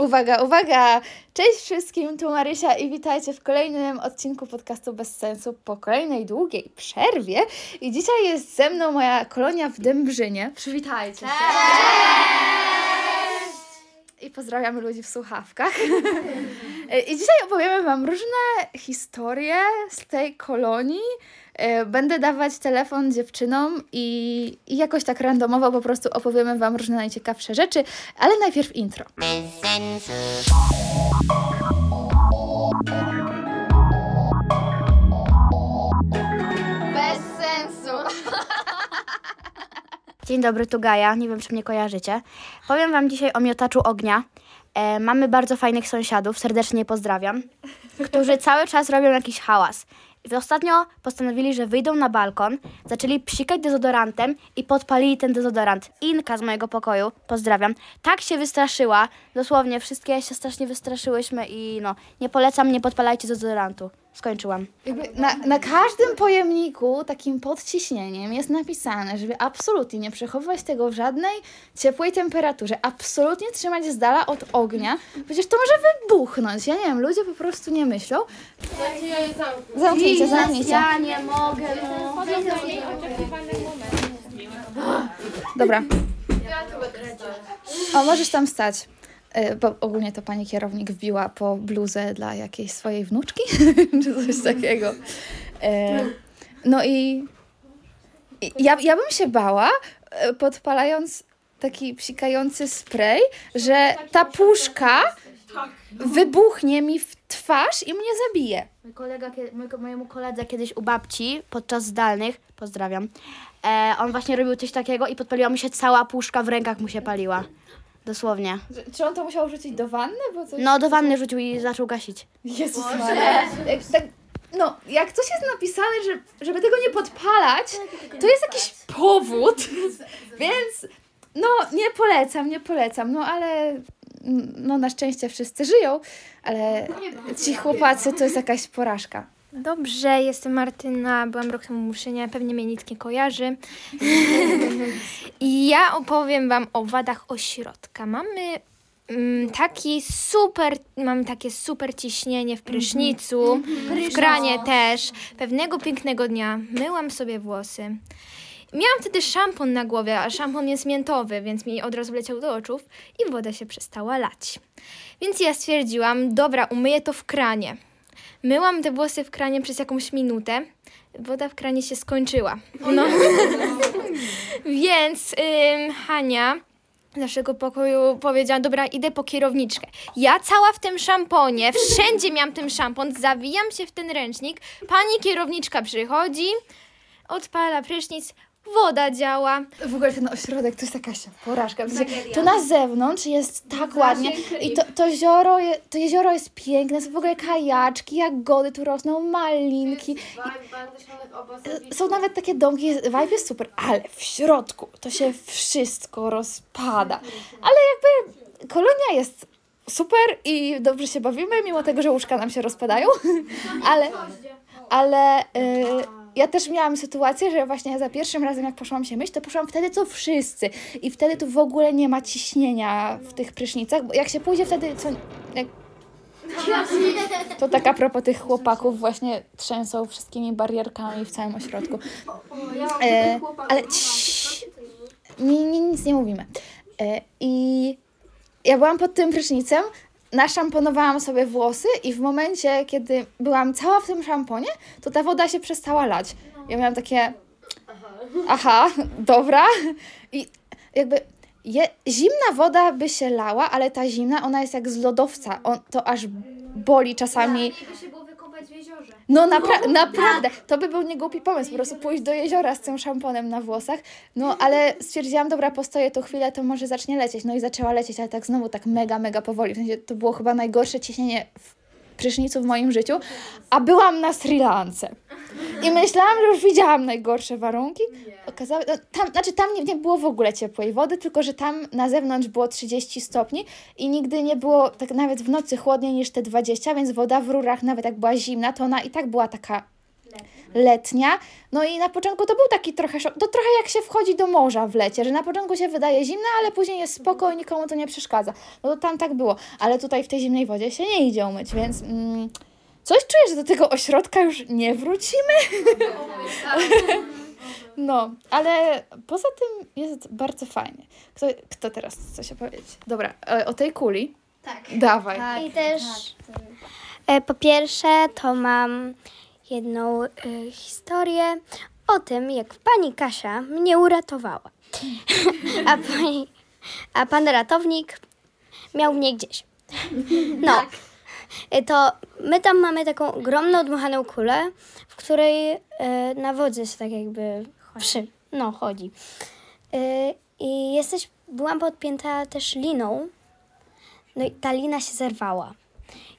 Uwaga, uwaga! Cześć wszystkim, tu Marysia i witajcie w kolejnym odcinku podcastu Bez Sensu po kolejnej długiej przerwie. I dzisiaj jest ze mną moja kolonia w Dębrzynie. Przywitajcie się. I pozdrawiamy ludzi w słuchawkach. I dzisiaj opowiemy Wam różne historie z tej kolonii. E, Będę dawać telefon dziewczynom i, i jakoś tak randomowo po prostu opowiemy Wam różne najciekawsze rzeczy, ale najpierw intro. Bez sensu. Dzień dobry, tu Gaja. Nie wiem, czy mnie kojarzycie. Powiem Wam dzisiaj o miotaczu ognia. E, mamy bardzo fajnych sąsiadów, serdecznie pozdrawiam, którzy cały czas robią jakiś hałas. I ostatnio postanowili, że wyjdą na balkon, zaczęli psikać dezodorantem i podpalili ten dezodorant. Inka z mojego pokoju, pozdrawiam, tak się wystraszyła, dosłownie wszystkie się strasznie wystraszyłyśmy i no, nie polecam, nie podpalajcie dezodorantu. Skończyłam. Jakby na, na każdym pojemniku takim podciśnieniem jest napisane, żeby absolutnie nie przechowywać tego w żadnej ciepłej temperaturze, absolutnie trzymać z dala od ognia, przecież to może wybuchnąć. Ja nie wiem, ludzie po prostu nie myślą. Zamknijcie, zamknijcie. Ja nie mogę, no. Dobra. O, możesz tam stać. E, Bo ogólnie to pani kierownik wbiła po bluzę dla jakiejś swojej wnuczki, czy coś takiego. E, No i, ja, ja bym się bała, e, podpalając taki psikający spray, że ta puszka wybuchnie mi w twarz i mnie zabije. Mój kolega, mojemu koledze kiedyś u babci podczas zdalnych, pozdrawiam, on właśnie robił coś takiego i podpaliła mu się cała puszka, w rękach mu się paliła. Dosłownie. Czy on to musiał wrzucić do wanny? Bo coś... No, do wanny rzucił i zaczął gasić. Jezus Maria. Jak, tak, no, jak coś jest napisane, że, żeby tego nie podpalać, to jest jakiś powód, więc no nie polecam, nie polecam, no ale mm, no na szczęście wszyscy żyją, ale ci chłopacy to jest jakaś porażka. Dobrze, jestem Martyna, byłam rok temu w Muszynie, pewnie mnie nikt nie kojarzy. I ja opowiem Wam o wadach ośrodka. Mamy mm, taki super, mamy takie super ciśnienie w prysznicu, w kranie też. Pewnego pięknego dnia myłam sobie włosy. Miałam wtedy szampon na głowie, a szampon jest miętowy, więc mi od razu leciał do oczów i woda się przestała lać. Więc ja stwierdziłam, dobra, umyję to w kranie. Myłam te włosy w kranie przez jakąś minutę. Woda w kranie się skończyła. No. Więc ym, Hania z naszego pokoju powiedziała, dobra, idę po kierowniczkę. Ja cała w tym szamponie, wszędzie miałam ten szampon, zawijam się w ten ręcznik, pani kierowniczka przychodzi, odpala prysznic, woda działa. W ogóle ten ośrodek to jest jakaś porażka. W sensie, tu na zewnątrz jest tak ładnie i to, to, jezioro je, to jezioro jest piękne, są w ogóle kajaczki, jagody tu rosną, malinki. I- Są nawet takie domki, jest- vibe jest super, ale w środku to się wszystko rozpada. Ale jakby kolonia jest super i dobrze się bawimy, mimo tego, że łóżka nam się rozpadają, ale, ale y, ja też miałam sytuację, że właśnie za pierwszym razem jak poszłam się myć, to poszłam wtedy co wszyscy i wtedy tu w ogóle nie ma ciśnienia w tych prysznicach, bo jak się pójdzie wtedy, co... Jak... To tak a propos tych chłopaków właśnie trzęsą wszystkimi barierkami w całym ośrodku. E, ale ciii, nie, nie, nic nie mówimy. E, I ja byłam pod tym prysznicem, naszamponowałam sobie włosy i w momencie, kiedy byłam cała w tym szamponie, to ta woda się przestała lać. Ja miałam takie, aha, dobra. I jakby je, zimna woda by się lała, ale ta zimna, ona jest jak z lodowca. On, to aż boli czasami. Wykąpać w jeziorze. No napra- naprawdę, to by był niegłupi pomysł, po prostu pójść do jeziora z tym szamponem na włosach. No ale stwierdziłam, dobra, postoję tu chwilę, to może zacznie lecieć. No i zaczęła lecieć, ale tak znowu tak mega, mega powoli. W sensie to było chyba najgorsze ciśnienie w prysznicu w moim życiu, a byłam na Sri Lance. I myślałam, że już widziałam najgorsze warunki. Okazało, no, tam, znaczy tam nie, nie było w ogóle ciepłej wody, tylko że tam na zewnątrz było 30 stopni i nigdy nie było tak nawet w nocy chłodniej niż te 20, więc woda w rurach nawet jak była zimna, to ona i tak była taka letnia. No i na początku to był taki trochę szok. To trochę jak się wchodzi do morza w lecie, że na początku się wydaje zimne, ale później jest spoko i nikomu to nie przeszkadza. No to tam tak było. Ale tutaj w tej zimnej wodzie się nie idzie umyć, więc... Mm, Coś czuję, że do tego ośrodka już nie wrócimy. No, ale poza tym jest bardzo fajnie. Kto, kto teraz chce coś opowiedzieć? Dobra, e, o tej kuli? Tak. Dawaj. I też e, po pierwsze to mam jedną e, historię o tym, jak pani Kasia mnie uratowała. A, pani, a pan ratownik miał mnie gdzieś. No. E, To my tam mamy taką ogromną dmuchaną kulę, w której e, na wodze się tak jakby przy, no, chodzi. I jesteś, byłam podpięta też liną, no i ta lina się zerwała.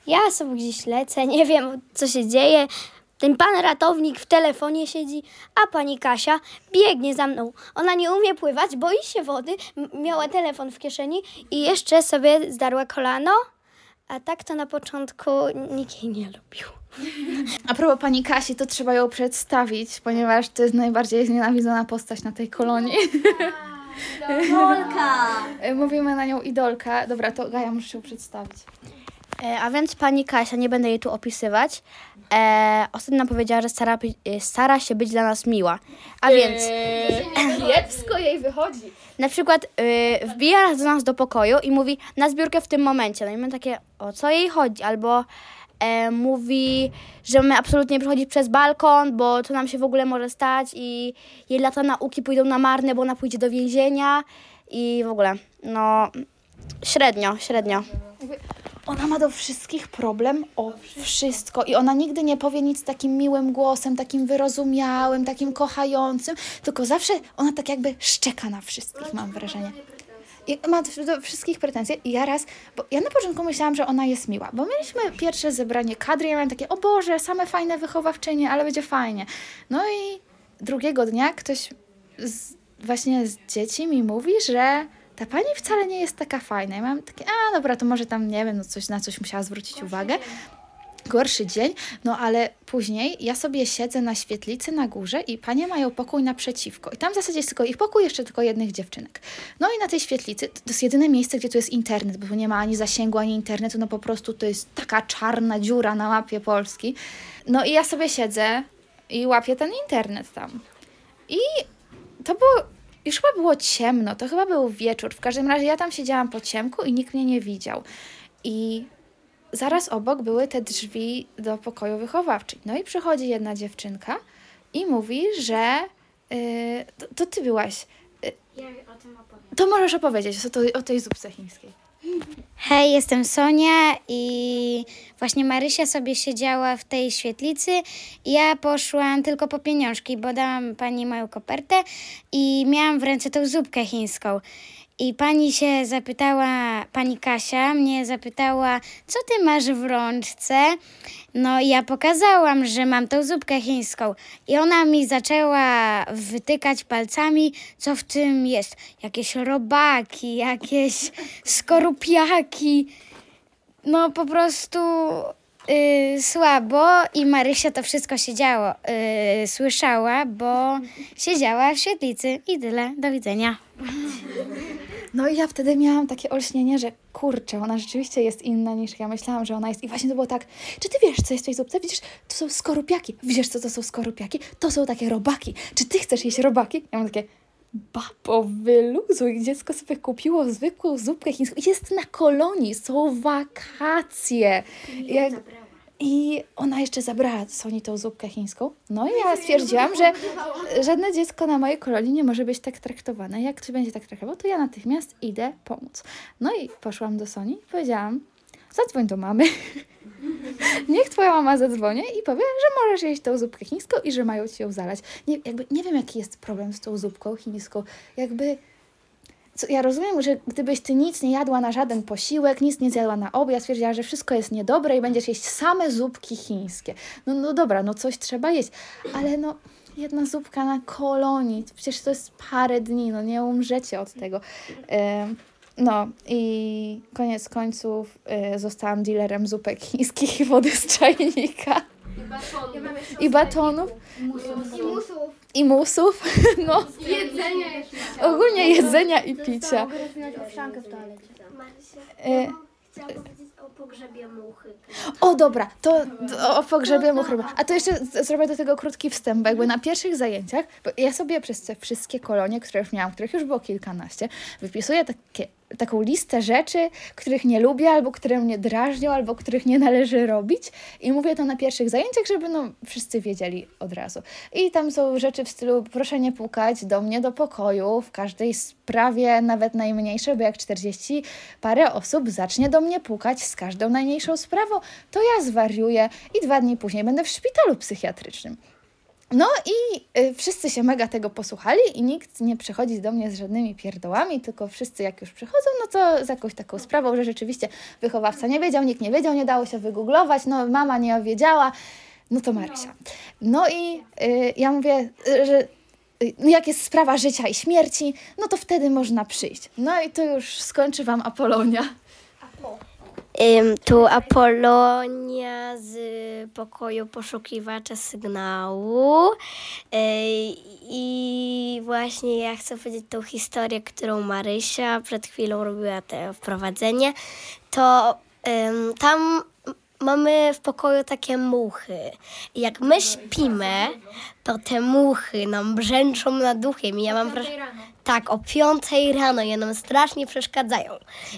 Ja sobie gdzieś lecę, nie wiem co się dzieje. Ten pan ratownik w telefonie siedzi, a pani Kasia biegnie za mną. Ona nie umie pływać, boi się wody, miała telefon w kieszeni i jeszcze sobie zdarła kolano. A tak to na początku nikt jej nie lubił. A propos pani Kasi, to trzeba ją przedstawić, ponieważ to jest najbardziej znienawidzona postać na tej kolonii. Idolka! Mówimy na nią idolka. Dobra, to Gaja muszę się przedstawić. E, a więc pani Kasia, nie będę jej tu opisywać, e, ostatnio powiedziała, że stara, e, stara się być dla nas miła. A więc Kiepsko jej wychodzi. na przykład y, wbija raz do nas do pokoju i mówi na zbiórkę w tym momencie. No i my takie, o co jej chodzi? Albo e, mówi, że my absolutnie nie przechodzić przez balkon, bo to nam się w ogóle może stać i jej lata nauki pójdą na marne, bo ona pójdzie do więzienia i w ogóle, no średnio, średnio. Ona ma do wszystkich problem o wszystko i ona nigdy nie powie nic takim miłym głosem, takim wyrozumiałym, takim kochającym, tylko zawsze ona tak jakby szczeka na wszystkich, mam wrażenie. I ma do wszystkich pretensje i ja raz, bo ja na początku myślałam, że ona jest miła, bo mieliśmy pierwsze zebranie kadry, ja miałam takie, o Boże, same fajne wychowawczynie, ale będzie fajnie. No i drugiego dnia ktoś z, właśnie z dzieci mi mówi, że ta pani wcale nie jest taka fajna. Ja mam takie, a dobra, to może tam, nie wiem, no coś, na coś musiała zwrócić uwagę. Gorszy dzień, no ale później ja sobie siedzę na świetlicy na górze i panie mają pokój naprzeciwko. I tam w zasadzie jest tylko ich pokój, jeszcze tylko jednych dziewczynek. No i na tej świetlicy, to to jest jedyne miejsce, gdzie tu jest internet, bo tu nie ma ani zasięgu, ani internetu, no po prostu to jest taka czarna dziura na mapie Polski. No i ja sobie siedzę i łapię ten internet tam. I to było, już chyba było ciemno, to chyba był wieczór. W każdym razie ja tam siedziałam po ciemku i nikt mnie nie widział. I zaraz obok były te drzwi do pokoju wychowawczej. No i przychodzi jedna dziewczynka i mówi, że yy, to, to ty byłaś. Yy, to możesz opowiedzieć o, to, o tej zupce chińskiej. Hej, jestem Sonia i właśnie Marysia sobie siedziała w tej świetlicy. Ja poszłam tylko po pieniążki, bo dałam pani moją kopertę i miałam w ręce tą zupkę chińską. I pani się zapytała, pani Kasia mnie zapytała, co ty masz w rączce? No i ja pokazałam, że mam tą zupkę chińską. I ona mi zaczęła wytykać palcami, co w tym jest. Jakieś robaki, jakieś skorupiaki. No po prostu y, słabo i Marysia to wszystko siedziało, y, słyszała, bo siedziała w świetlicy i tyle. Do widzenia. No i ja wtedy miałam takie olśnienie, że kurczę, ona rzeczywiście jest inna niż ja myślałam, że ona jest. I właśnie to było tak, czy ty wiesz, co jest w tej zupce? Widzisz, to są skorupiaki. Wiesz, co to są skorupiaki? To są takie robaki. Czy ty chcesz jeść robaki? Ja mam takie, babo, wyluzuj. Dziecko sobie kupiło zwykłą zupkę chińską. Jest na kolonii, są wakacje. Jak... I ona jeszcze zabrała Soni tą zupkę chińską. No i ja stwierdziłam, że żadne dziecko na mojej kolonii nie może być tak traktowane. Jak ktoś będzie tak traktował, to ja natychmiast idę pomóc. No i poszłam do Soni i powiedziałam, zadzwoń do mamy. Niech twoja mama zadzwoni i powie, że możesz jeść tą zupkę chińską i że mają ci ją zalać. Nie, jakby, nie wiem, jaki jest problem z tą zupką chińską. Jakby ja rozumiem, że gdybyś ty nic nie jadła na żaden posiłek, nic nie zjadła na obiad, stwierdziła, że wszystko jest niedobre i będziesz jeść same zupki chińskie. No, no dobra, no coś trzeba jeść, ale no jedna zupka na kolonii, przecież to jest parę dni, no nie umrzecie od tego. No i koniec końców y, zostałam dealerem zupek chińskich i wody z czajnika. I batonów. I musów. No. Ogólnie jedzenia i picia. E, Chciałam powiedzieć o pogrzebie muchy. O dobra, to, to o pogrzebie muchy. A to jeszcze z- zrobię do tego krótki wstęp, bo jakby na pierwszych zajęciach, bo ja sobie przez te wszystkie kolonie, które już miałam, których już było kilkanaście, wypisuję takie, taką listę rzeczy, których nie lubię, albo które mnie drażnią, albo których nie należy robić i mówię to na pierwszych zajęciach, żeby no wszyscy wiedzieli od razu. I tam są rzeczy w stylu proszę nie pukać do mnie do pokoju w każdej sprawie, nawet najmniejszej, bo jak 40 parę osób zacznie do mnie pukać z każdą najmniejszą sprawą, to ja zwariuję i dwa dni później będę w szpitalu psychiatrycznym. No i y, wszyscy się mega tego posłuchali i nikt nie przychodzi do mnie z żadnymi pierdołami, tylko wszyscy jak już przychodzą, no to z jakąś taką sprawą, że rzeczywiście wychowawca nie wiedział, nikt nie wiedział, nie dało się wygooglować, no mama nie wiedziała, no to Marysia. No i y, ja mówię, y, że y, no jak jest sprawa życia i śmierci, no to wtedy można przyjść. No i to już skończy Wam Apolonia. Ym, tu Apolonia z pokoju poszukiwacza sygnału. I właśnie ja chcę powiedzieć tą historię, którą Marysia przed chwilą robiła te wprowadzenie. To tam mamy w pokoju takie muchy. I jak my śpimy, to te muchy nam brzęczą nad duchem. I ja mam wrażenie. Tak, o piątej rano je nam strasznie przeszkadzają.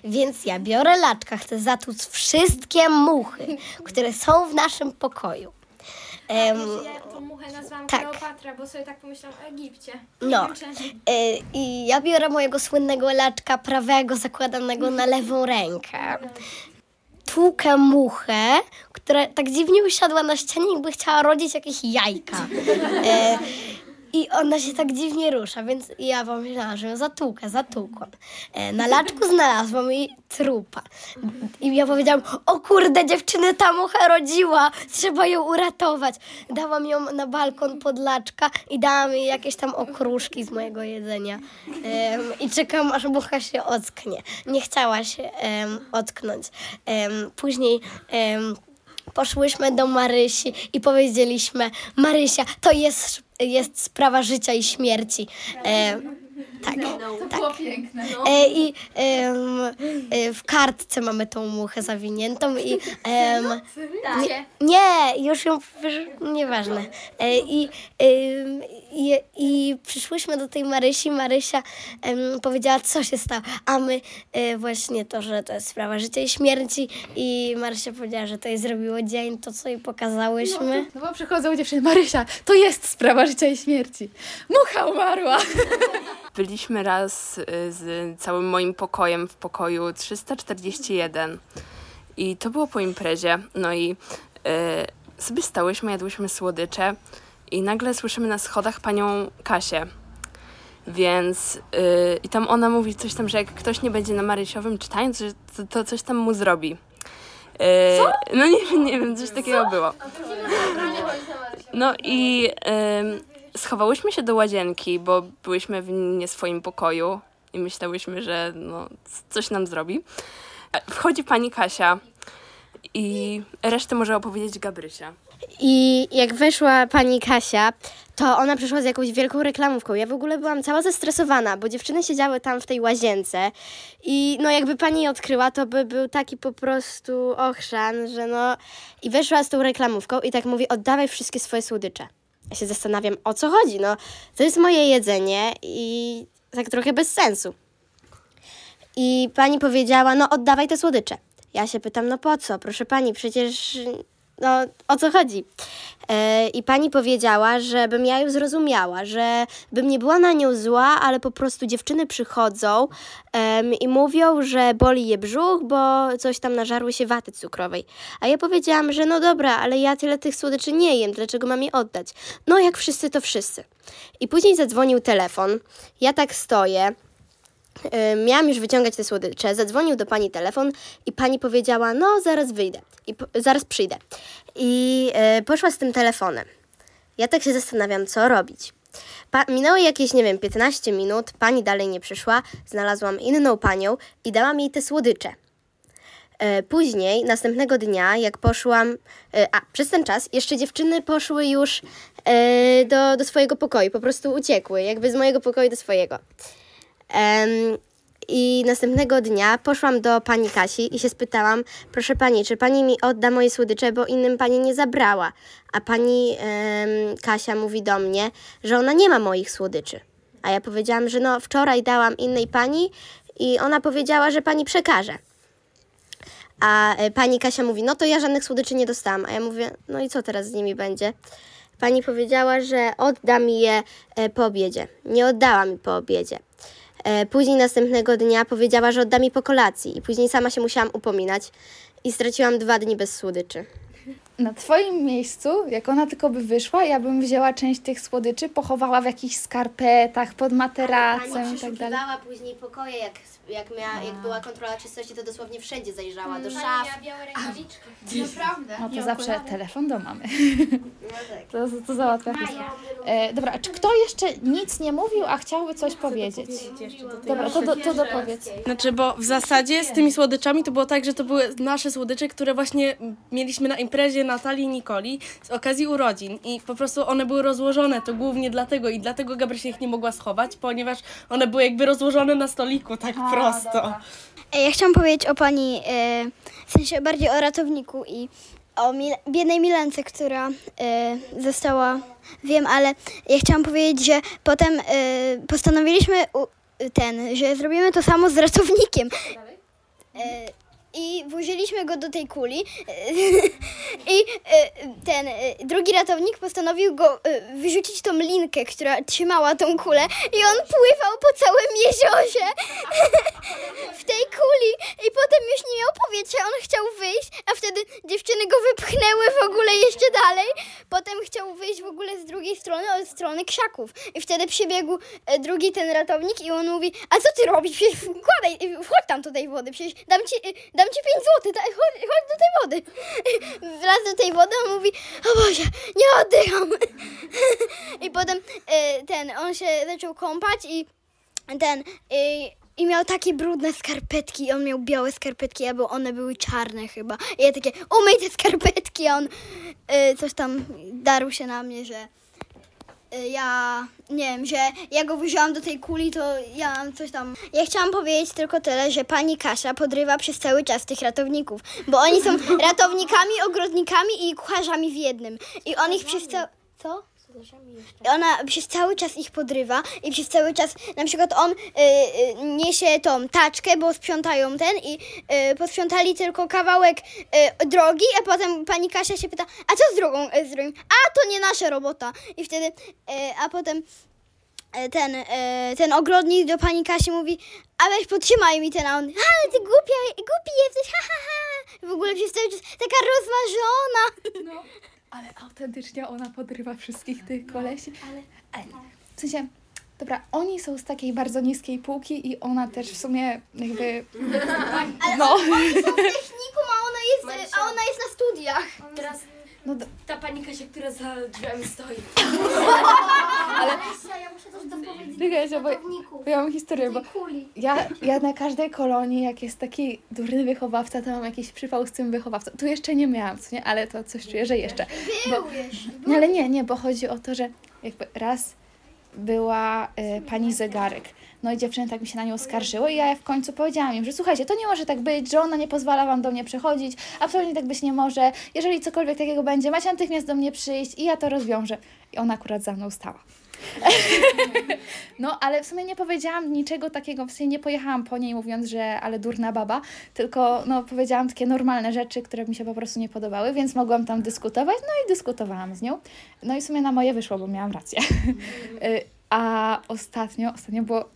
Więc ja biorę laczka, chcę zatłuc wszystkie muchy, które są w naszym pokoju. Em, Ja tą muchę nazwałam tak. Kleopatra, bo sobie tak pomyślałam o Egipcie. no. E, I ja biorę mojego słynnego laczka prawego, zakładanego na lewą rękę. Tłukę muchę, która tak dziwnie usiadła na ścianie, jakby chciała rodzić jakieś jajka. E, ona się tak dziwnie rusza, więc ja pomyślałam, że ją zatłukę, zatłukłam. E, na laczku znalazłam jej trupa. I ja powiedziałam, o kurde, dziewczyny, ta mucha rodziła, trzeba ją uratować. Dałam ją na balkon pod laczka i dałam jej jakieś tam okruszki z mojego jedzenia. I czekam, aż mucha się ocknie. Nie chciała się em, ocknąć. Później... em, Poszłyśmy do Marysi i powiedzieliśmy: Marysia, to jest, jest sprawa życia i śmierci. E, tak, tak. piękne. E, I em, e, w kartce mamy tą muchę zawiniętą i em, nie, nie, już ją wyż- nieważne. E, i, em, i, I przyszłyśmy do tej Marysi. Marysia em, powiedziała, co się stało. A my e, właśnie to, że to jest sprawa życia i śmierci. I Marysia powiedziała, że to jej zrobiło dzień, to co jej pokazałyśmy. No bo przychodzą dziewczyny, Marysia, to jest sprawa życia i śmierci. Mucha umarła. Byliśmy raz y, z całym moim pokojem w pokoju 341 i to było po imprezie. No i y, sobie stałyśmy, jadłyśmy słodycze i nagle słyszymy na schodach panią Kasię. Więc y, i tam ona mówi coś tam, że jak ktoś nie będzie na Marysiowym czytając, to, to coś tam mu zrobi. Y, No nie, wiem, nie wiem, coś takiego było. No i ym, schowałyśmy się do łazienki, bo byłyśmy w nie swoim pokoju i myślałyśmy, że no, coś nam zrobi. Wchodzi pani Kasia i resztę może opowiedzieć Gabrysia. I jak weszła pani Kasia, to ona przyszła z jakąś wielką reklamówką. Ja w ogóle byłam cała zestresowana, bo dziewczyny siedziały tam w tej łazience i no jakby pani odkryła, to by był taki po prostu ochrzan, że no... I weszła z tą reklamówką i tak mówi, oddawaj wszystkie swoje słodycze. Ja się zastanawiam, o co chodzi, no to jest moje jedzenie i tak trochę bez sensu. I pani powiedziała, no oddawaj te słodycze. Ja się pytam, no po co? Proszę pani, przecież no o co chodzi? E, I pani powiedziała, żebym ja ją zrozumiała, że bym nie była na nią zła, ale po prostu dziewczyny przychodzą em, i mówią, że boli je brzuch, bo coś tam nażarły się waty cukrowej. A ja powiedziałam, że no dobra, ale ja tyle tych słodyczy nie jem, dlaczego mam je oddać? No jak wszyscy, to wszyscy. I później zadzwonił telefon, ja tak stoję, miałam już wyciągać te słodycze, zadzwonił do pani telefon i pani powiedziała, no zaraz wyjdę, i zaraz przyjdę. I y, poszła z tym telefonem. Ja tak się zastanawiam, co robić. Pa- minęło jakieś, nie wiem, 15 minut, pani dalej nie przyszła, znalazłam inną panią i dałam jej te słodycze. E, później, następnego dnia, jak poszłam, e, a przez ten czas jeszcze dziewczyny poszły już e, do, do swojego pokoju, po prostu uciekły, jakby z mojego pokoju do swojego. I następnego dnia poszłam do pani Kasi i się spytałam, proszę pani, czy pani mi odda moje słodycze, bo innym pani nie zabrała. A pani Kasia mówi do mnie, że ona nie ma moich słodyczy. A ja powiedziałam, że no wczoraj dałam innej pani i ona powiedziała, że pani przekaże. A e, pani Kasia mówi, no to ja żadnych słodyczy nie dostałam. A ja mówię, no i co teraz z nimi będzie? Pani powiedziała, że odda mi je e, po obiedzie. Nie oddała mi po obiedzie. E, Później następnego dnia powiedziała, że odda mi po kolacji i później sama się musiałam upominać i straciłam dwa dni bez słodyczy. Na twoim miejscu, jak ona tylko by wyszła, ja bym wzięła część tych słodyczy, pochowała w jakichś skarpetach, pod materacem i tak dalej. później pokoje, jak, jak, miała, jak była kontrola czystości, to dosłownie wszędzie zajrzała, do szaf. No to zawsze telefon do mamy. To, to załatwia. E, dobra, czy kto jeszcze nic nie mówił, a chciałby coś powiedzieć? Dobra, to, do, to dopowiedz. Znaczy, bo w zasadzie z tymi słodyczami to było tak, że to były nasze słodycze, które właśnie mieliśmy na imprezie Natalii i Nikoli z okazji urodzin i po prostu one były rozłożone, to głównie dlatego i dlatego Gabrysia ich nie mogła schować, ponieważ one były jakby rozłożone na stoliku, tak prosto. E, Ja chciałam powiedzieć o pani, e, w sensie bardziej o ratowniku i o Mil- biednej Milence, która e, została, wiem, ale ja chciałam powiedzieć, że potem e, postanowiliśmy u, ten, że zrobimy to samo z ratownikiem. I włożyliśmy go do tej kuli i e, ten e, drugi ratownik postanowił go e, wyrzucić tą linkę, która trzymała tą kulę i on pływał po całym jeziorze w tej kuli i potem już nie miał powietrza, on chciał wyjść, a wtedy dziewczyny go wypchnęły w ogóle jeszcze dalej. Potem chciał wyjść w ogóle z drugiej strony, od strony krzaków. I wtedy przybiegł drugi ten ratownik i on mówi, a co ty robisz? Przecież wkładaj, wchodź tam do tej wody, przecież dam ci, e, dam ci 5 złotych, daj, chodź, chodź do tej wody. Wlazł do tej wody, on mówi, o Boże, nie oddycham. I potem e, ten, on się zaczął kąpać i ten i, i miał takie brudne skarpetki, on miał białe skarpetki, albo one były czarne chyba. I ja takie, umyj te skarpetki, a on y, coś tam darł się na mnie, że y, ja nie wiem, że ja go wziąłam do tej kuli, to ja coś tam. Ja chciałam powiedzieć tylko tyle, że pani Kasia podrywa przez cały czas tych ratowników, bo oni są ratownikami, ogrodnikami i kucharzami w jednym. I on ich przez cały. Co? I ona przez cały czas ich podrywa i przez cały czas, na przykład on y, y, niesie tą taczkę, bo sprzątają ten i y, posprzątali tylko kawałek y, drogi, a potem pani Kasia się pyta, a co z drogą y? A to nie nasza robota. I wtedy, y, a potem y, ten, y, ten ogrodnik do pani Kasi mówi, a weź podtrzymaj mi ten, a on, ale ty głupia, głupi jesteś, ha, ha, ha. W ogóle przez cały czas taka rozmarzona. Ale autentycznie ona podrywa wszystkich tych kolesi. Ale w sensie, dobra, oni są z takiej bardzo niskiej półki i ona też w sumie jakby... No, w technikum, a ona jest, a ona jest na studiach. Teraz no do- ta pani Kasia, która za drzwiami stoi. Ja muszę coś dopowiedzieć. czekajcie, bo, bo ja mam historię, bo Kuli. ja, ja na każdej kolonii, jak jest taki durny wychowawca, to mam jakiś przypał z tym wychowawcą. Tu jeszcze nie miałam, co nie? Ale to coś czuję, że jeszcze. Bo, nie, ale nie, nie, bo chodzi o to, że jakby raz była y, pani zegarek. No i dziewczyny tak mi się na nią skarżyły i ja w końcu powiedziałam im, że słuchajcie, to nie może tak być, że ona nie pozwala wam do mnie przychodzić, absolutnie tak być nie może. Jeżeli cokolwiek takiego będzie, macie natychmiast do mnie przyjść i ja to rozwiążę. I ona akurat za mną stała. No, ale w sumie nie powiedziałam niczego takiego, w sensie nie pojechałam po niej mówiąc, że ale durna baba, tylko no powiedziałam takie normalne rzeczy, które mi się po prostu nie podobały, więc mogłam tam dyskutować, no i dyskutowałam z nią. No i w sumie na moje wyszło, bo miałam rację. Y, A ostatnio, ostatnio było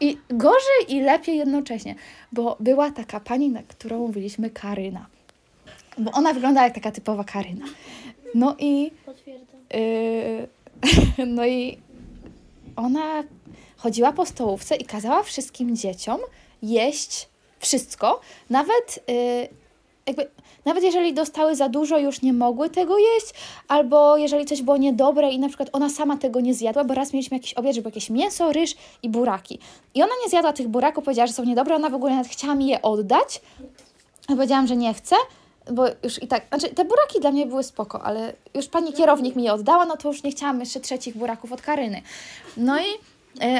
i gorzej i lepiej jednocześnie, bo była taka pani, na którą mówiliśmy Karyna. Bo ona wygląda jak taka typowa Karyna. No i Yy, no i ona chodziła po stołówce i kazała wszystkim dzieciom jeść wszystko, nawet yy, jakby, nawet jeżeli dostały za dużo, już nie mogły tego jeść, albo jeżeli coś było niedobre i na przykład ona sama tego nie zjadła, bo raz mieliśmy jakiś obiad, że było jakieś mięso, ryż i buraki. I ona nie zjadła tych buraków, powiedziała, że są niedobre, ona w ogóle nawet chciała mi je oddać, Ja powiedziałam, że nie chcę, bo już i tak, znaczy te buraki dla mnie były spoko, ale już pani kierownik mi je oddała, no to już nie chciałam jeszcze trzecich buraków od Karyny. No i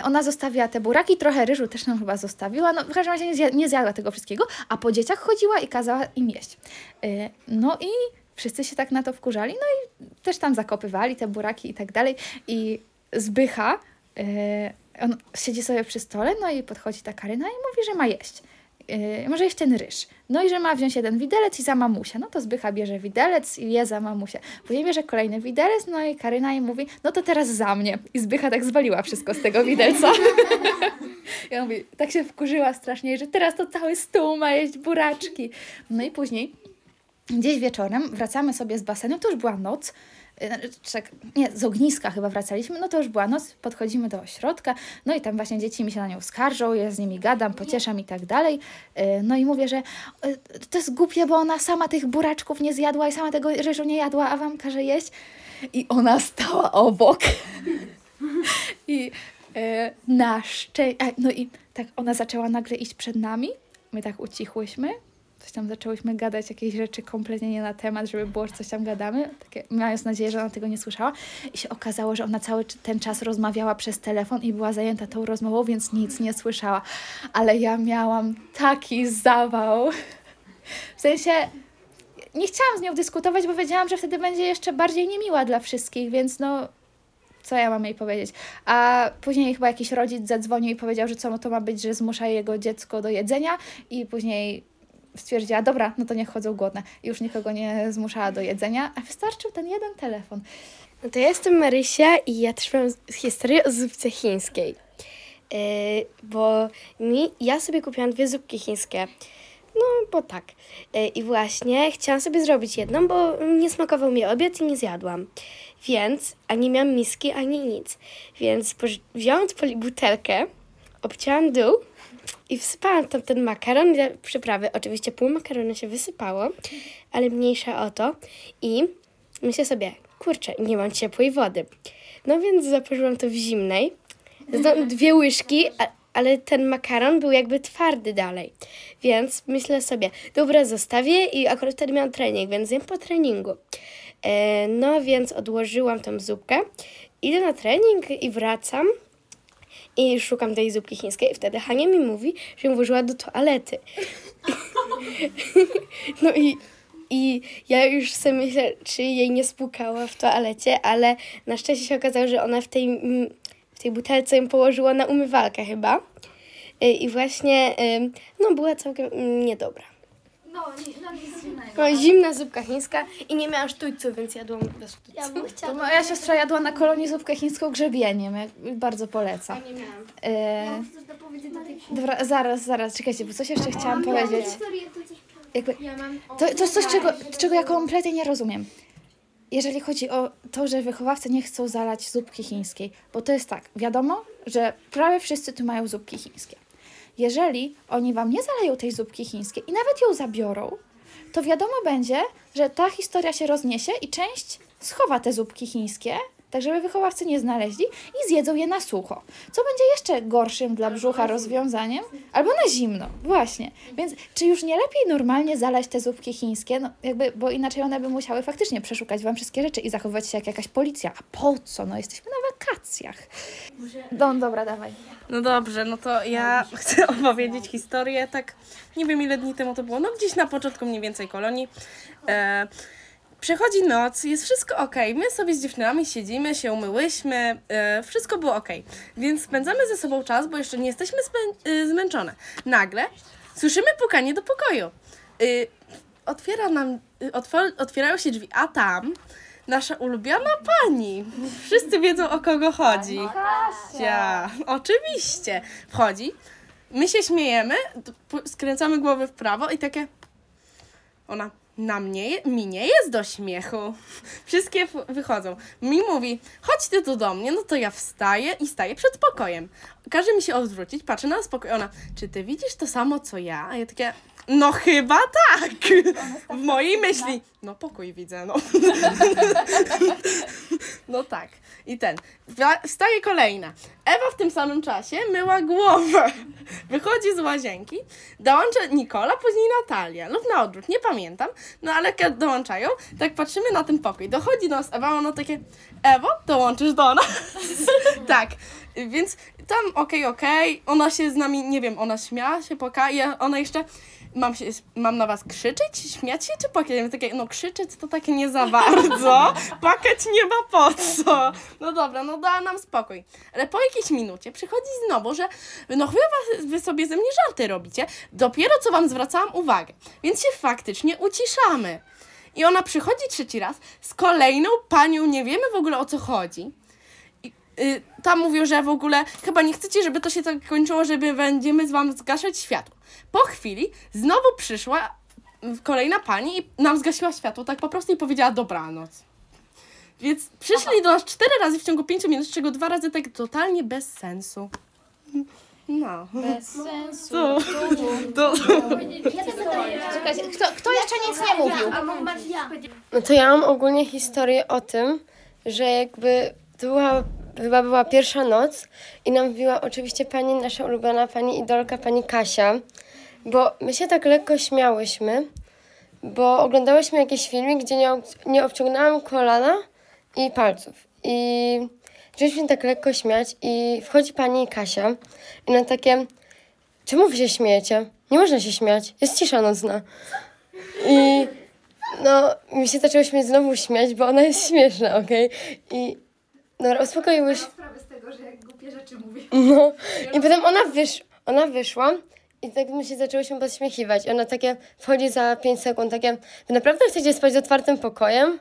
ona zostawiła te buraki, trochę ryżu też nam chyba zostawiła, no w każdym razie nie, zja- nie zjadła tego wszystkiego, a po dzieciach chodziła i kazała im jeść. E, no i wszyscy się tak na to wkurzali, no i też tam zakopywali te buraki i tak dalej i Zbycha, e, on siedzi sobie przy stole, no i podchodzi ta Karyna i mówi, że ma jeść. Yy, może jeść ten ryż. No i że ma wziąć jeden widelec i za mamusia. No to Zbycha bierze widelec i je za mamusię. Później bierze kolejny widelec, no i Karyna jej mówi, no to teraz za mnie. I Zbycha tak zwaliła wszystko z tego widelca. I on mówi, tak się wkurzyła strasznie, że teraz to cały stół ma jeść buraczki. No i później gdzieś wieczorem wracamy sobie z basenu, to już była noc, czek, nie, z ogniska chyba wracaliśmy, no to już była noc, podchodzimy do ośrodka, no i tam właśnie dzieci mi się na nią skarżą, ja z nimi gadam, pocieszam i tak dalej, Y, no i mówię, że y, to jest głupie, bo ona sama tych buraczków nie zjadła i sama tego ryżu nie jadła, a wam każe jeść. I ona stała obok. I na szczęście, no i tak ona zaczęła nagle iść przed nami, my tak ucichłyśmy, coś tam zaczęłyśmy gadać, jakieś rzeczy kompletnie nie na temat, żeby było, coś tam gadamy, takie, mając nadzieję, że ona tego nie słyszała. I się okazało, że ona cały ten czas rozmawiała przez telefon i była zajęta tą rozmową, więc nic nie słyszała, ale ja miałam taki zawał, w sensie nie chciałam z nią dyskutować, bo wiedziałam, że wtedy będzie jeszcze bardziej niemiła dla wszystkich, więc no co ja mam jej powiedzieć? A później chyba jakiś rodzic zadzwonił i powiedział, że co to ma być, że zmusza jego dziecko do jedzenia i później stwierdziła, dobra, no to niech chodzą głodne. I już nikogo nie zmuszała do jedzenia, a wystarczył ten jeden telefon. No to ja jestem Marysia i ja też mam historię o zupce chińskiej. Yy, bo mi, ja sobie kupiłam dwie zupki chińskie. No, bo tak. Yy, I właśnie chciałam sobie zrobić jedną, bo nie smakował mi obiad i nie zjadłam. Więc ani miałam miski, ani nic. Więc wziąłam butelkę, obcięłam dół i wsypałam tam ten makaron, i przyprawy. Oczywiście pół makaronu się wysypało, ale mniejsza o to. I myślę sobie, kurczę, nie mam ciepłej wody. No więc zaparzyłam to w zimnej. Zdałam dwie łyżki, ale ten makaron był jakby twardy dalej. Więc myślę sobie, dobra, zostawię i akurat wtedy miałam trening, więc zjem po treningu. E, no więc odłożyłam tą zupkę, idę na trening i wracam i szukam tej zupki chińskiej i wtedy Hania mi mówi, że ją włożyła do toalety. no i, i ja już sobie myślę, czy jej nie spłukała w toalecie, ale na szczęście się okazało, że ona w tej, mm, w tej butelce ją położyła na umywalkę chyba. Y, I właśnie, ym, no była całkiem mm, niedobra. No, nie, no nic. Była zimna zupka chińska i nie miałam sztućców, więc jadłam bez sztućców. Ja bym To chciała. moja siostra jadła na kolonii zupkę chińską grzebieniem, jak, bardzo polecam. Nie miałam. E, Chcesz dopowiedzieć do tej dobra, zaraz, zaraz, czekajcie, bo coś jeszcze chciałam powiedzieć. to coś Jakby, Ja. To, to jest coś, czego, czego ja kompletnie nie rozumiem. Jeżeli chodzi o to, że wychowawcy nie chcą zalać zupki chińskiej, bo to jest tak, wiadomo, że prawie wszyscy tu mają zupki chińskie. Jeżeli oni wam nie zaleją tej zupki chińskiej i nawet ją zabiorą, to wiadomo będzie, że ta historia się rozniesie i część schowa te zupki chińskie, tak żeby wychowawcy nie znaleźli i zjedzą je na sucho. Co będzie jeszcze gorszym dla brzucha rozwiązaniem? Albo na zimno, właśnie. Więc czy już nie lepiej normalnie zalać te zupki chińskie? No jakby, bo inaczej one by musiały faktycznie przeszukać wam wszystkie rzeczy i zachowywać się jak jakaś policja. A po co? No jesteśmy na wakacjach. No dobra, dawaj. No dobrze, no to ja chcę opowiedzieć historię, tak nie wiem ile dni temu to było, no gdzieś na początku mniej więcej kolonii. E, Przychodzi noc, jest wszystko ok. My sobie z dziewczynami siedzimy, się umyłyśmy, e, wszystko było ok. Więc spędzamy ze sobą czas, bo jeszcze nie jesteśmy e, zmęczone. Nagle słyszymy pukanie do pokoju. E, otwiera nam, otwor- otwierają się drzwi, a tam nasza ulubiona pani. Wszyscy wiedzą o kogo chodzi. Kasia. Oczywiście. Wchodzi, my się śmiejemy, skręcamy głowę w prawo i takie... Ona, na mnie, mi nie jest do śmiechu. Wszystkie wychodzą. Mi mówi, chodź ty tu do mnie, no to ja wstaję i staję przed pokojem. Każe mi się odwrócić, patrzę na spokój. Ona, czy ty widzisz to samo co ja? A ja takie, No chyba tak. W mojej myśli. No pokój widzę, no. No tak. I ten. Wstaje kolejna. Ewa w tym samym czasie myła głowę. Wychodzi z łazienki. Dołącza Nikola, później Natalia. Lub na odwrót, nie pamiętam. No ale jak dołączają, tak patrzymy na ten pokój. Dochodzi do nas Ewa, ona takie, Ewo, dołączysz do nas. tak. Więc tam okej, okej. Ona się z nami, nie wiem, ona śmiała się, płakała. i ja- Ona jeszcze mam, się, mam na was krzyczeć, śmiać się czy płakać? Takie, no krzyczeć to takie nie za bardzo, płakać nie ma po co. No dobra, no dała nam spokój. Ale po jakiejś minucie przychodzi znowu, że no was- wy sobie ze mnie żarty robicie, dopiero co wam zwracałam uwagę, więc się faktycznie uciszamy. I ona przychodzi trzeci raz z kolejną panią, nie wiemy w ogóle o co chodzi. Y, tam mówią, że w ogóle chyba nie chcecie, żeby to się tak kończyło, żeby będziemy z wam zgaszać światło. Po chwili znowu przyszła kolejna pani i nam zgasiła światło, tak po prostu i powiedziała dobranoc. Więc przyszli do nas cztery razy w ciągu pięciu minut, z czego dwa razy tak totalnie bez sensu. No. Bez sensu. To, to, kto, kto jeszcze nic nie mówił? No to ja mam ogólnie historię o tym, że jakby to była, chyba była pierwsza noc i nam wbiła oczywiście pani, nasza ulubiona pani idolka, pani Kasia, bo my się tak lekko śmiałyśmy, bo oglądałyśmy jakiś filmik, gdzie nie, nie obciągnęłam kolana i palców i zaczęliśmy tak lekko śmiać i wchodzi pani Kasia i na takie, czemu wy się śmiejecie? Nie można się śmiać, jest cisza nocna. I no, mi się zaczęłyśmy znowu śmiać, bo ona jest śmieszna, okej? I no, uspokoiłyś. Sprawę z tego, że jak głupie rzeczy mówię. No. I potem ona, wysz, ona wyszła i tak my się zaczęłyśmy podśmiechiwać. I ona takie wchodzi za 5 sekund, takie, wy naprawdę chcecie spać z otwartym pokojem?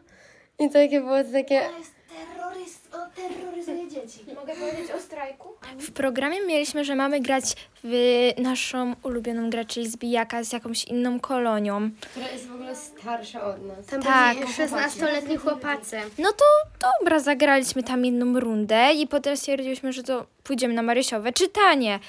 I takie było takie, jest terroryst, o, terroryzuje dzieci. Mogę powiedzieć o strajku? W programie mieliśmy, że mamy grać w naszą ulubioną grę, czyli zbijaka z jakąś inną kolonią. która jest w ogóle starsza od nas. Tam Tak. byli 16-letni chłopacy. No to dobra, zagraliśmy tam jedną rundę i potem stwierdziliśmy, że to pójdziemy na Marysiowe czytanie.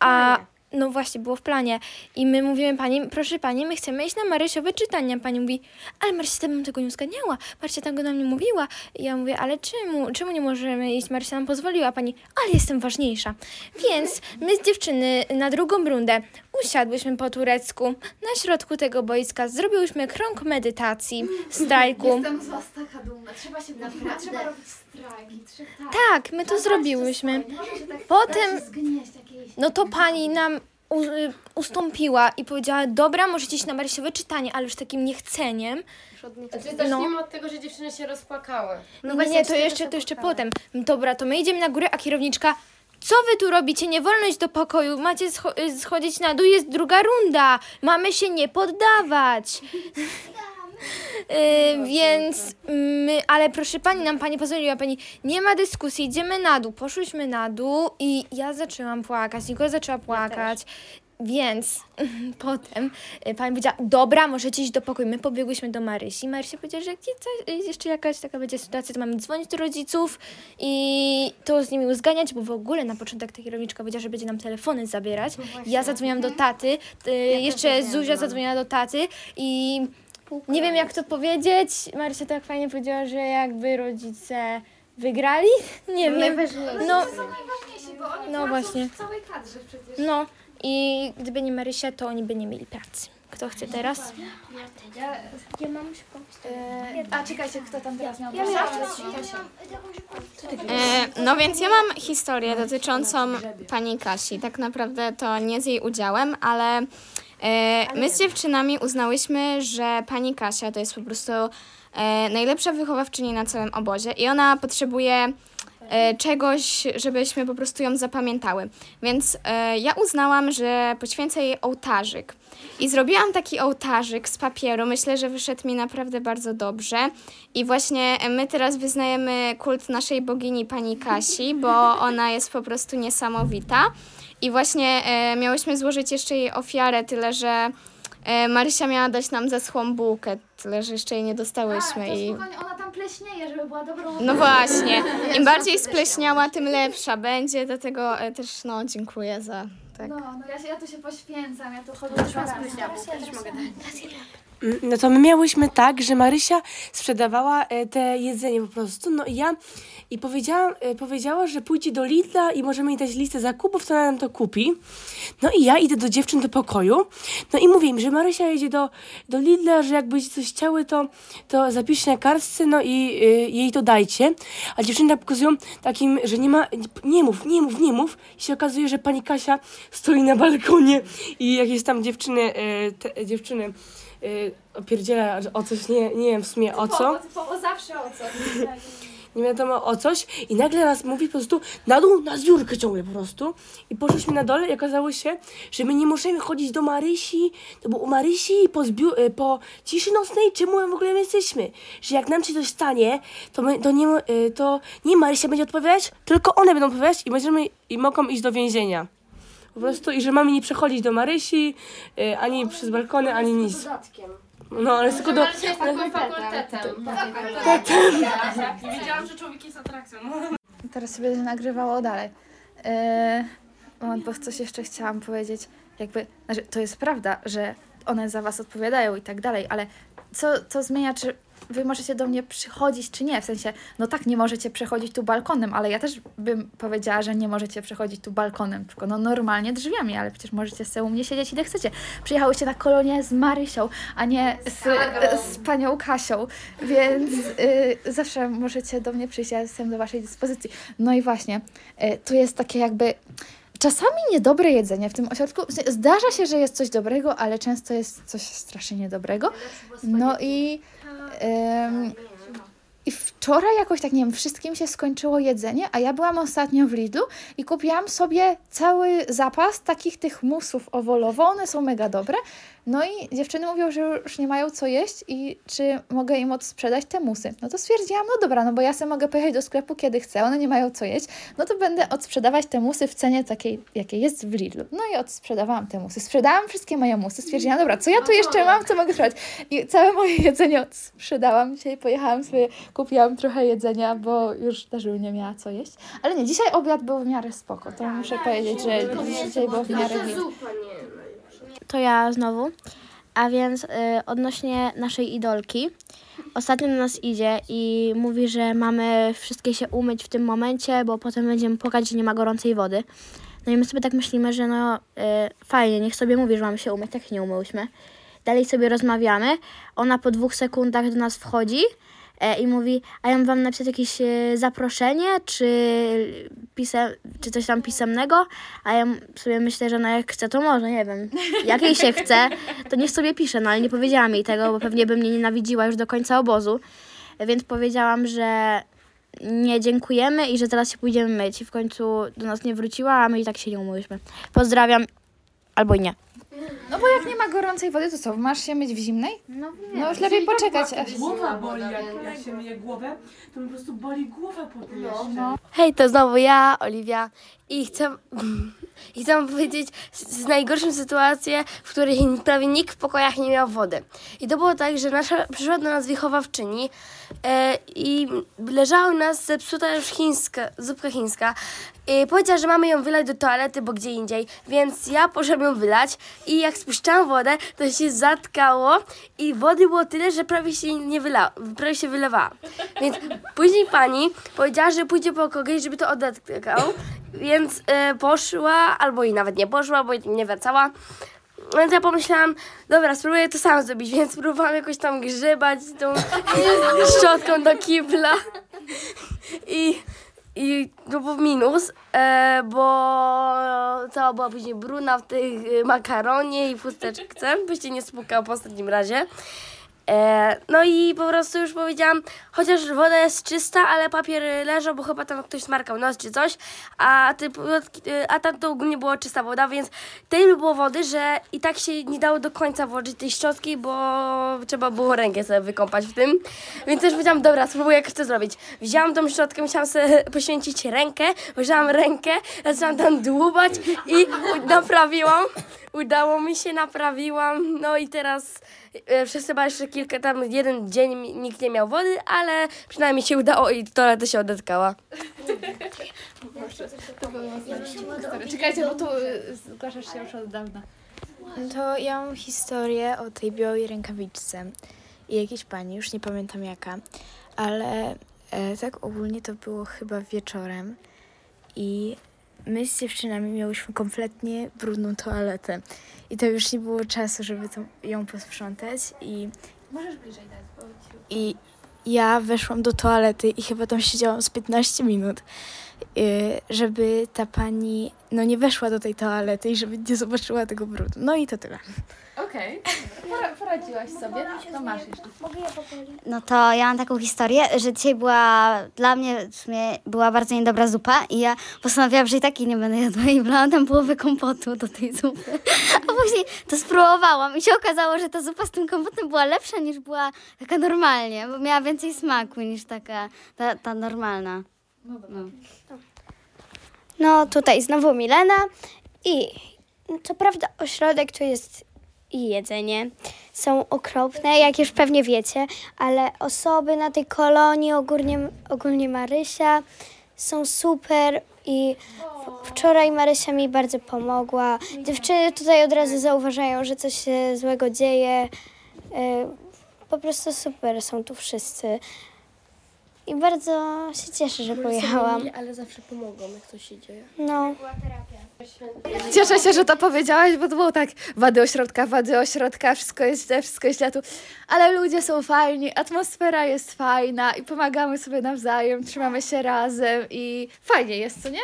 A no właśnie, było w planie. I my mówimy pani, proszę pani, my chcemy iść na Marysiowe czytania. Pani mówi, ale Marysia tam tego nie uzgadniała. Marysia tego nam nie mówiła. I ja mówię, ale czemu? Czemu nie możemy iść? Marysia nam pozwoliła. Pani, ale jestem ważniejsza. Więc my z dziewczyny na drugą rundę usiadłyśmy po turecku na środku tego boiska, zrobiłyśmy krąg medytacji, strajku. Jestem z was taka dumna. Trzeba się podpinać, trzeba robić strajki. Trzeba, tak. Tak, my to zrobiłyśmy. Może się tak Potem- zgnieść. No to pani nam u, y, ustąpiła i powiedziała, dobra, możecie iść na Marysiowe czytanie, ale już takim niechceniem. Znaczy, zacznijmy od tego, że dziewczyny się rozpłakały. No nie, to jeszcze, to jeszcze potem. Dobra, to my idziemy na górę, a kierowniczka, co wy tu robicie? Nie wolno iść do pokoju, macie scho- y, schodzić na dół, jest druga runda. Mamy się nie poddawać. Y, więc my, ale proszę pani, nam pani pozwoliła, pani, nie ma dyskusji, idziemy na dół. Poszłyśmy na dół i ja zaczęłam płakać, Nikola zaczęła płakać. Więc potem y, pani powiedziała, dobra, możecie iść do pokoju. My pobiegłyśmy do Marysi. Marysia powiedziała, że jak coś- jeszcze jakaś taka będzie sytuacja, to mamy dzwonić do rodziców i to z nimi uzganiać, bo w ogóle na początek ta kierowniczka powiedziała, że będzie nam telefony zabierać. ja zadzwoniłam do taty, y, jeszcze Zuzia zadzwoniła do taty i nie wiem jak to powiedzieć. Marysia tak fajnie powiedziała, że jakby rodzice wygrali. Nie wiem. No, To są najważniejsi, bo oni No no właśnie. w całej kadrze przecież. no i gdyby nie Marysia, to oni by nie mieli pracy. Kto chce teraz? Ja, Ja mam e, a czekajcie, kto tam teraz miał? Miałam Kasia. E, no więc ja mam historię dotyczącą pani Kasi. Tak naprawdę to nie z jej udziałem, ale e, my z dziewczynami uznałyśmy, że pani Kasia to jest po prostu e, najlepsza wychowawczyni na całym obozie i ona potrzebuje e, czegoś, żebyśmy po prostu ją zapamiętały. Więc e, ja uznałam, że poświęcę jej ołtarzyk. I zrobiłam taki ołtarzyk z papieru. Myślę, że wyszedł mi naprawdę bardzo dobrze. I właśnie my teraz wyznajemy kult naszej bogini pani Kasi, bo ona jest po prostu niesamowita. I właśnie e, miałyśmy złożyć jeszcze jej ofiarę, tyle że e, Marysia miała dać nam zaschłą bułkę, tyle że jeszcze jej nie A, dostałyśmy. to I... spokojnie, ona tam pleśnieje, żeby była dobrą No właśnie, im bardziej spleśniała, tym lepsza. Będzie, dlatego e, też no dziękuję za Tak. No, no ja, się, ja tu się poświęcam, ja tu chodzę do Mm, No to my miałyśmy tak, że Marysia sprzedawała e, te jedzenie po prostu, no i ja i powiedziałam, e, powiedziała, że pójdzie do Lidla i możemy jej dać listę zakupów, to ona nam to kupi. No i ja idę do dziewczyn do pokoju, no i mówię im, że Marysia jedzie do, do Lidla, że jakby coś chciały, to, to zapiszcie na kartce, no i y, jej to dajcie. A dziewczyny pokazują takim, że nie ma, nie mów, nie mów, nie mów. I się okazuje, że pani Kasia stoi na balkonie i jakieś tam dziewczyny, e, te, dziewczyny opierdziela o coś, nie, nie wiem w sumie o co, Typowo zawsze o co. nie wiadomo o coś i nagle nas mówi po prostu na dół, na zbiórkę ciągle po prostu i poszliśmy na dole i okazało się, że my nie możemy chodzić do Marysi, to bo u Marysi po, zbiu- y, po ciszy nocnej, czemu my w ogóle my jesteśmy, że jak nam się coś stanie, to, my, to, nie, y, to nie Marysia będzie odpowiadać, tylko one będą odpowiadać i będziemy i mogą iść do więzienia. Po prostu i że mamy nie przechodzić do Marysi, y, ani przez balkony, ani nic. No, ale jest tylko do... Wiedziałam, że człowiek jest atrakcją. Teraz sobie nagrywało dalej. Eee, moment, bo coś jeszcze chciałam powiedzieć. Jakby, znaczy, to jest prawda, że one za was odpowiadają i tak dalej, ale co, co zmienia, czy wy możecie do mnie przychodzić, czy nie? W sensie, no tak, nie możecie przechodzić tu balkonem, ale ja też bym powiedziała, że nie możecie przechodzić tu balkonem, tylko no normalnie drzwiami, ale przecież możecie sobie u mnie siedzieć ile chcecie. Przyjechałyście na kolonię z Marysią, a nie z, z panią Kasią, więc y, zawsze możecie do mnie przyjść, ja jestem do waszej dyspozycji. No i właśnie, y, tu jest takie jakby czasami niedobre jedzenie w tym ośrodku. Zdarza się, że jest coś dobrego, ale często jest coś strasznie niedobrego. No i, em, i wczoraj jakoś tak, nie wiem, wszystkim się skończyło jedzenie, a ja byłam ostatnio w Lidlu i kupiłam sobie cały zapas takich tych musów owolowo. One są mega dobre. No i dziewczyny mówią, że już nie mają co jeść i czy mogę im odsprzedać te musy. No to stwierdziłam, no dobra, no bo ja sobie mogę pojechać do sklepu kiedy chcę, one nie mają co jeść, no to będę odsprzedawać te musy w cenie takiej, jakiej jest w Lidlu. No i odsprzedawałam te musy. Sprzedałam wszystkie moje musy, stwierdziłam, dobra, co ja tu jeszcze mam, co mogę sprzedać? I całe moje jedzenie odsprzedałam. Dzisiaj pojechałam sobie, kupiłam trochę jedzenia, bo już też nie miała co jeść. Ale nie, dzisiaj obiad był w miarę spoko, to muszę powiedzieć, że dzisiaj było w miarę git. To ja znowu. A więc y, odnośnie naszej idolki. Ostatnio do nas idzie i mówi, że mamy wszystkie się umyć w tym momencie, bo potem będziemy płakać, że nie ma gorącej wody. No i my sobie tak myślimy, że no y, fajnie, niech sobie mówi, że mamy się umyć, tak się nie umyłyśmy. Dalej sobie rozmawiamy. Ona po dwóch sekundach do nas wchodzi i mówi, a ja mam wam napisać jakieś e, zaproszenie, czy, pisem, czy coś tam pisemnego, a ja sobie myślę, że no jak chce, to może, nie wiem. Jak jej się chce, to niech sobie pisze, no ale nie powiedziałam jej tego, bo pewnie by mnie nienawidziła już do końca obozu. E, Więc powiedziałam, że nie dziękujemy i że zaraz się pójdziemy myć. I w końcu do nas nie wróciła, a my i tak się nie umyłyśmy. Pozdrawiam, albo nie. No bo jak nie ma gorącej wody, to co, masz się myć w zimnej? No, no już lepiej poczekać. Aż... Głowa boli, jak, jak się myje głowę, to mi po prostu boli głowa po tym jeszcze. Hej, to znowu ja, Oliwia i chcę, i chcę wam powiedzieć z, z najgorszą sytuację, w której prawie nikt w pokojach nie miał wody. I to było tak, że nasza, przyszła do nas wychowawczyni e, i leżała u nas zepsuta już chińska, zupka chińska. I powiedziała, że mamy ją wylać do toalety, bo gdzie indziej, więc ja poszłam ją wylać i jak spuszczałam wodę, to się zatkało i wody było tyle, że prawie się nie wyla, prawie się wylewała. Więc później pani powiedziała, że pójdzie po kogoś, żeby to odetkał, więc e, poszła, albo i nawet nie poszła, bo nie wracała. Więc ja pomyślałam, dobra, spróbuję to sam zrobić, więc spróbowałam jakoś tam grzebać tą szczotką do kibla. I, i to był minus, e, bo cała była później bruna w tych e, makaronie i chusteczce, byście nie spłukał po ostatnim razie. E, no i po prostu już powiedziałam, chociaż woda jest czysta, ale papier leżał, bo chyba tam ktoś smarkał nos czy coś, a, ty, a tam to ogólnie była czysta woda, więc tyle było wody, że i tak się nie dało do końca włożyć tej szczotki, bo trzeba było rękę sobie wykąpać w tym. Więc też powiedziałam, dobra, spróbuję jak chcę zrobić. Wzięłam tą szczotkę, musiałam sobie poświęcić rękę, wzięłam rękę, zaczęłam tam dłubać i naprawiłam. Udało mi się, naprawiłam, no i teraz e, przez chyba jeszcze kilka, tam jeden dzień nikt nie miał wody, ale przynajmniej się udało i toaleta się odetkała. Czekajcie, bo tu y, zgłaszasz się już od dawna. To ja mam historię o tej białej rękawiczce i jakiejś pani, już nie pamiętam jaka, ale e, tak ogólnie to było chyba wieczorem i my z dziewczynami miałyśmy kompletnie brudną toaletę. I to już nie było czasu, żeby to, ją posprzątać. I Możesz bliżej dać, bo ci... i ja weszłam do toalety i chyba tam siedziałam z 15 minut, żeby ta pani no nie weszła do tej toalety i żeby nie zobaczyła tego brudu. No i to tyle. Okej, Pora- poradziłaś sobie, no masz jeszcze. No to ja mam taką historię, że dzisiaj była dla mnie w sumie była bardzo niedobra zupa i ja postanowiłam, że i takiej nie będę jadła i wlałam tam połowę kompotu do tej zupy. A później to spróbowałam i się okazało, że ta zupa z tym kompotem była lepsza niż była taka normalnie, bo miała więcej smaku niż taka ta, ta normalna. No. No tutaj znowu Milena i co prawda ośrodek to jest i jedzenie. Są okropne, jak już pewnie wiecie, ale osoby na tej kolonii, ogólnie, ogólnie Marysia, są super i w- wczoraj Marysia mi bardzo pomogła. Dziewczyny tutaj od razu zauważają, że coś się złego dzieje. Y, Po prostu super są tu wszyscy. I bardzo się cieszę, że pojechałam. Ale zawsze pomogą, jak coś się dzieje. No. Cieszę się, że to powiedziałaś, bo to było tak, wady ośrodka, wady ośrodka, wszystko jest źle, wszystko jest źle tu. Ale ludzie są fajni, atmosfera jest fajna i pomagamy sobie nawzajem, trzymamy się razem i fajnie jest, co nie?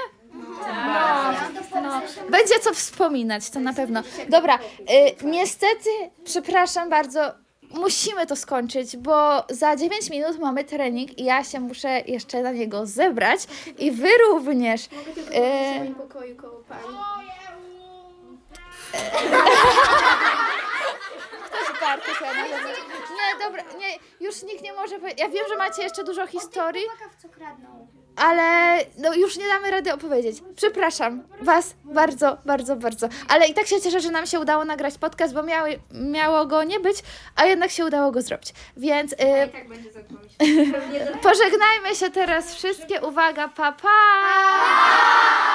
No, no. Będzie co wspominać, to na pewno. Dobra, y, niestety, przepraszam bardzo, musimy to skończyć, bo za 9 minut mamy trening i ja się muszę jeszcze na niego zebrać i wy również. Y, pokoju koło pani. karty sobie na pewno. Nie, dobra, nie, już nikt nie może powiedzieć. Ja wiem, że macie jeszcze dużo historii, ale no już nie damy rady opowiedzieć. Przepraszam Was bardzo, bardzo, bardzo. Ale i tak się cieszę, że nam się udało nagrać podcast, bo miały, miało go nie być, a jednak się udało go zrobić. Więc y, pożegnajmy się teraz wszystkie. Uwaga, papa! Pa!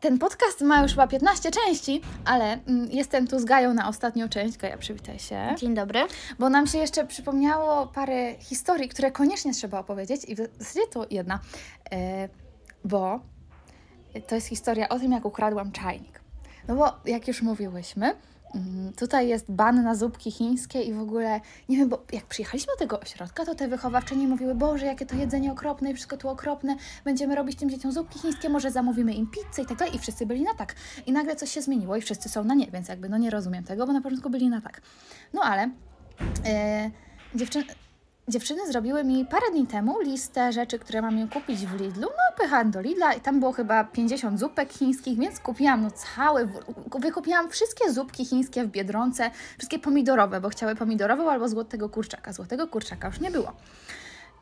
Ten podcast ma już chyba 15 części, ale mm, jestem tu z Gają na ostatnią część. Gaja, przywitaj się. Dzień dobry. Bo nam się jeszcze przypomniało parę historii, które koniecznie trzeba opowiedzieć i w zasadzie to jedna, e, bo to jest historia o tym, jak ukradłam czajnik. No bo jak już mówiłyśmy, tutaj jest ban na zupki chińskie i w ogóle, nie wiem, bo jak przyjechaliśmy do tego ośrodka, to te wychowawczynie mówiły, Boże, jakie to jedzenie okropne i wszystko tu okropne, będziemy robić tym dzieciom zupki chińskie, może zamówimy im pizzę i tak dalej i wszyscy byli na tak. I nagle coś się zmieniło i wszyscy są na nie, więc jakby no nie rozumiem tego, bo na początku byli na tak. No ale e, dziewczyny, dziewczyny zrobiły mi parę dni temu listę rzeczy, które mam je kupić w Lidlu. No, pojechałam do Lidla i tam było chyba 50 zupek chińskich, więc kupiłam no całe, wykupiłam wszystkie zupki chińskie w Biedronce, wszystkie pomidorowe, bo chciały pomidorową albo złotego kurczaka. Złotego kurczaka już nie było.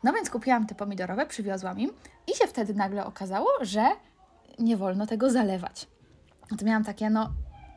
No więc kupiłam te pomidorowe, przywiozłam im i się wtedy nagle okazało, że nie wolno tego zalewać. No to miałam takie, no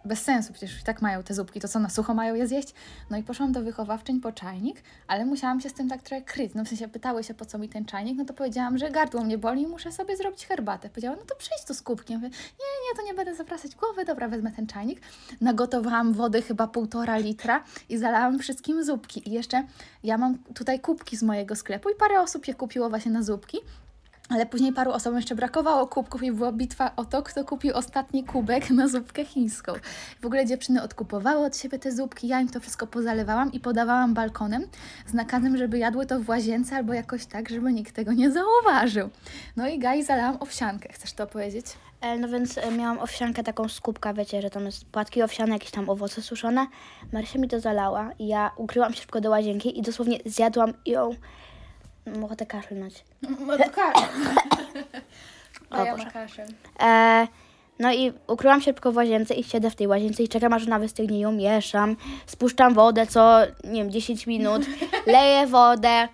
bez sensu, przecież i tak mają te zupki, to co na sucho mają je zjeść? No i poszłam do wychowawczyń po czajnik, ale musiałam się z tym tak trochę kryć. No w sensie pytały się, po co mi ten czajnik, no to powiedziałam, że gardło mnie boli i muszę sobie zrobić herbatę. Powiedziała, no to przyjdź tu z kubkiem. Mówię, nie, nie, to nie będę zawracać głowy, dobra, wezmę ten czajnik. Nagotowałam wody chyba półtora litra i zalałam wszystkim zupki. I jeszcze ja mam tutaj kubki z mojego sklepu i parę osób je kupiło właśnie na zupki. Ale później paru osobom jeszcze brakowało kubków i była bitwa o to, kto kupił ostatni kubek na zupkę chińską. W ogóle dziewczyny odkupowały od siebie te zupki, ja im to wszystko pozalewałam i podawałam balkonem z nakazem, żeby jadły to w łazience albo jakoś tak, żeby nikt tego nie zauważył. No i Gai zalałam owsiankę. Chcesz to powiedzieć? E, No więc e, miałam owsiankę taką z kubka, wiecie, że tam jest płatki owsiane, jakieś tam owoce suszone. Marysia mi to zalała i ja ukryłam się szybko do łazienki i dosłownie zjadłam ją. Mam ochotę kaszlnąć. No to. O Boże. E, no i ukryłam się szybko w łazience i siedzę w tej łazience i czekam aż ona wystygnie, ją mieszam, spuszczam wodę co, nie wiem, 10 minut, leję wodę.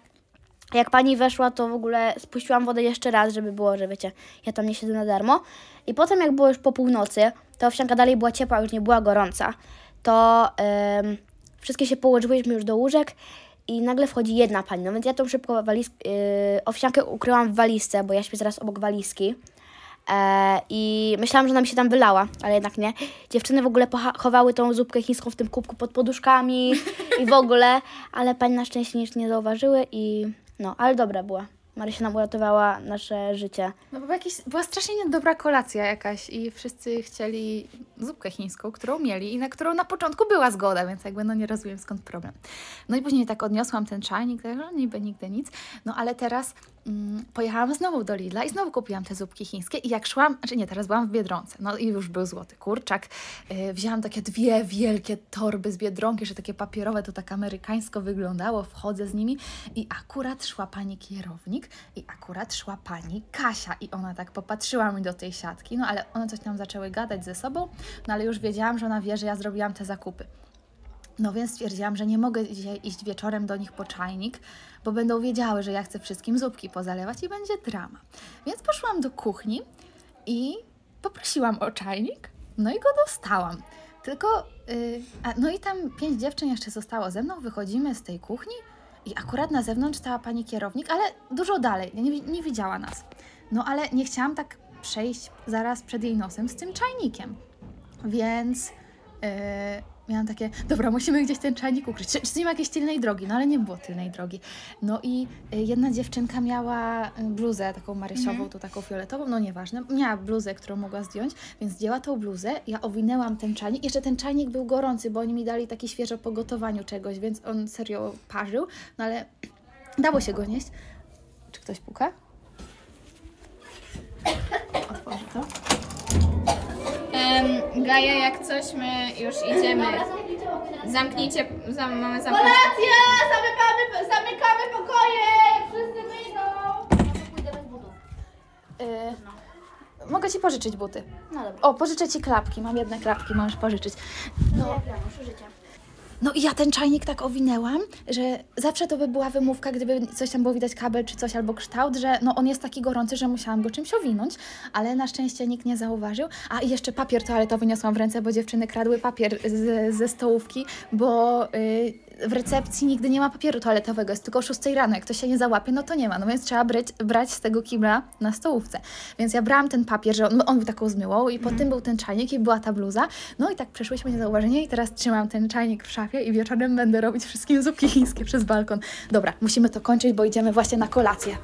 Jak pani weszła, to w ogóle spuściłam wodę jeszcze raz, żeby było, że wiecie, ja tam nie siedzę na darmo. I potem jak było już po północy, ta owsianka dalej była ciepła, już nie była gorąca, to em, wszystkie się położyłyśmy już do łóżek i nagle wchodzi jedna pani. No więc ja tą szybko waliz, yy, owsiankę ukryłam w walizce, bo ja śpię zaraz obok walizki. E, I myślałam, że nam się tam wylała, ale jednak nie. Dziewczyny w ogóle chowały tą zupkę chińską w tym kubku pod poduszkami i w ogóle, ale pani na szczęście nic nie zauważyły i no, ale dobra była. Marysia nam uratowała nasze życie. No bo jakieś, była strasznie niedobra kolacja jakaś i wszyscy chcieli zupkę chińską, którą mieli i na którą na początku była zgoda, więc jakby no nie rozumiem skąd problem. No i później tak odniosłam ten czajnik, tak, że niby nigdy nic, no ale teraz mm, pojechałam znowu do Lidla i znowu kupiłam te zupki chińskie i jak szłam, znaczy nie, teraz byłam w Biedronce, no i już był złoty kurczak, yy, wzięłam takie dwie wielkie torby z Biedronki, że takie papierowe, to tak amerykańsko wyglądało, wchodzę z nimi i akurat szła pani kierownik i akurat szła pani Kasia i ona tak popatrzyła mi do tej siatki, no ale one coś tam zaczęły gadać ze sobą, no ale już wiedziałam, że ona wie, że ja zrobiłam te zakupy. No więc stwierdziłam, że nie mogę dzisiaj iść wieczorem do nich po czajnik, bo będą wiedziały, że ja chcę wszystkim zupki pozalewać i będzie drama. Więc poszłam do kuchni i poprosiłam o czajnik, no i go dostałam. Tylko, yy, a, no i tam pięć dziewczyn jeszcze zostało ze mną, wychodzimy z tej kuchni i akurat na zewnątrz stała pani kierownik, ale dużo dalej, nie, nie widziała nas. No ale nie chciałam tak przejść zaraz przed jej nosem z tym czajnikiem. Więc yy, miałam takie, dobra, musimy gdzieś ten czajnik ukryć. Czy, czy nie ma jakiejś tylnej drogi? No ale nie było tylnej drogi. No i y, jedna dziewczynka miała y, bluzę taką marysiową, tu taką fioletową, no nieważne. Miała bluzę, którą mogła zdjąć, więc zdjęła tą bluzę, ja owinęłam ten czajnik. Jeszcze ten czajnik był gorący, bo oni mi dali taki świeżo po gotowaniu czegoś, więc on serio parzył, no ale dało się go nieść. Czy ktoś puka? Otworzę to. Em, Gaja, jak coś, my już idziemy. Zamknijcie, zam, mamy zamknąć. Zamykamy, zamykamy pokoje! Wszyscy wyjdą! Y, mogę Ci pożyczyć buty. No dobra. O, pożyczę Ci klapki. Mam jedne klapki, możesz pożyczyć. No, no i ja ten czajnik tak owinęłam, że zawsze to by była wymówka, gdyby coś tam było widać kabel czy coś albo kształt, że no on jest taki gorący, że musiałam go czymś owinąć, ale na szczęście nikt nie zauważył. A i jeszcze papier toaletowy niosłam w ręce, bo dziewczyny kradły papier z, ze stołówki, bo y, w recepcji nigdy nie ma papieru toaletowego, jest tylko o 6 rano. Jak ktoś się nie załapie, no to nie ma. No więc trzeba brać, brać z tego kibla na stołówce. Więc ja brałam ten papier, że on, on był taką zmyłą i po tym był ten czajnik i była ta bluza. No i tak przeszłyśmy niezauważenie i teraz trzymam ten czajnik w szafie i wieczorem będę robić wszystkim zupki chińskie przez balkon. Dobra, musimy to kończyć, bo idziemy właśnie na kolację.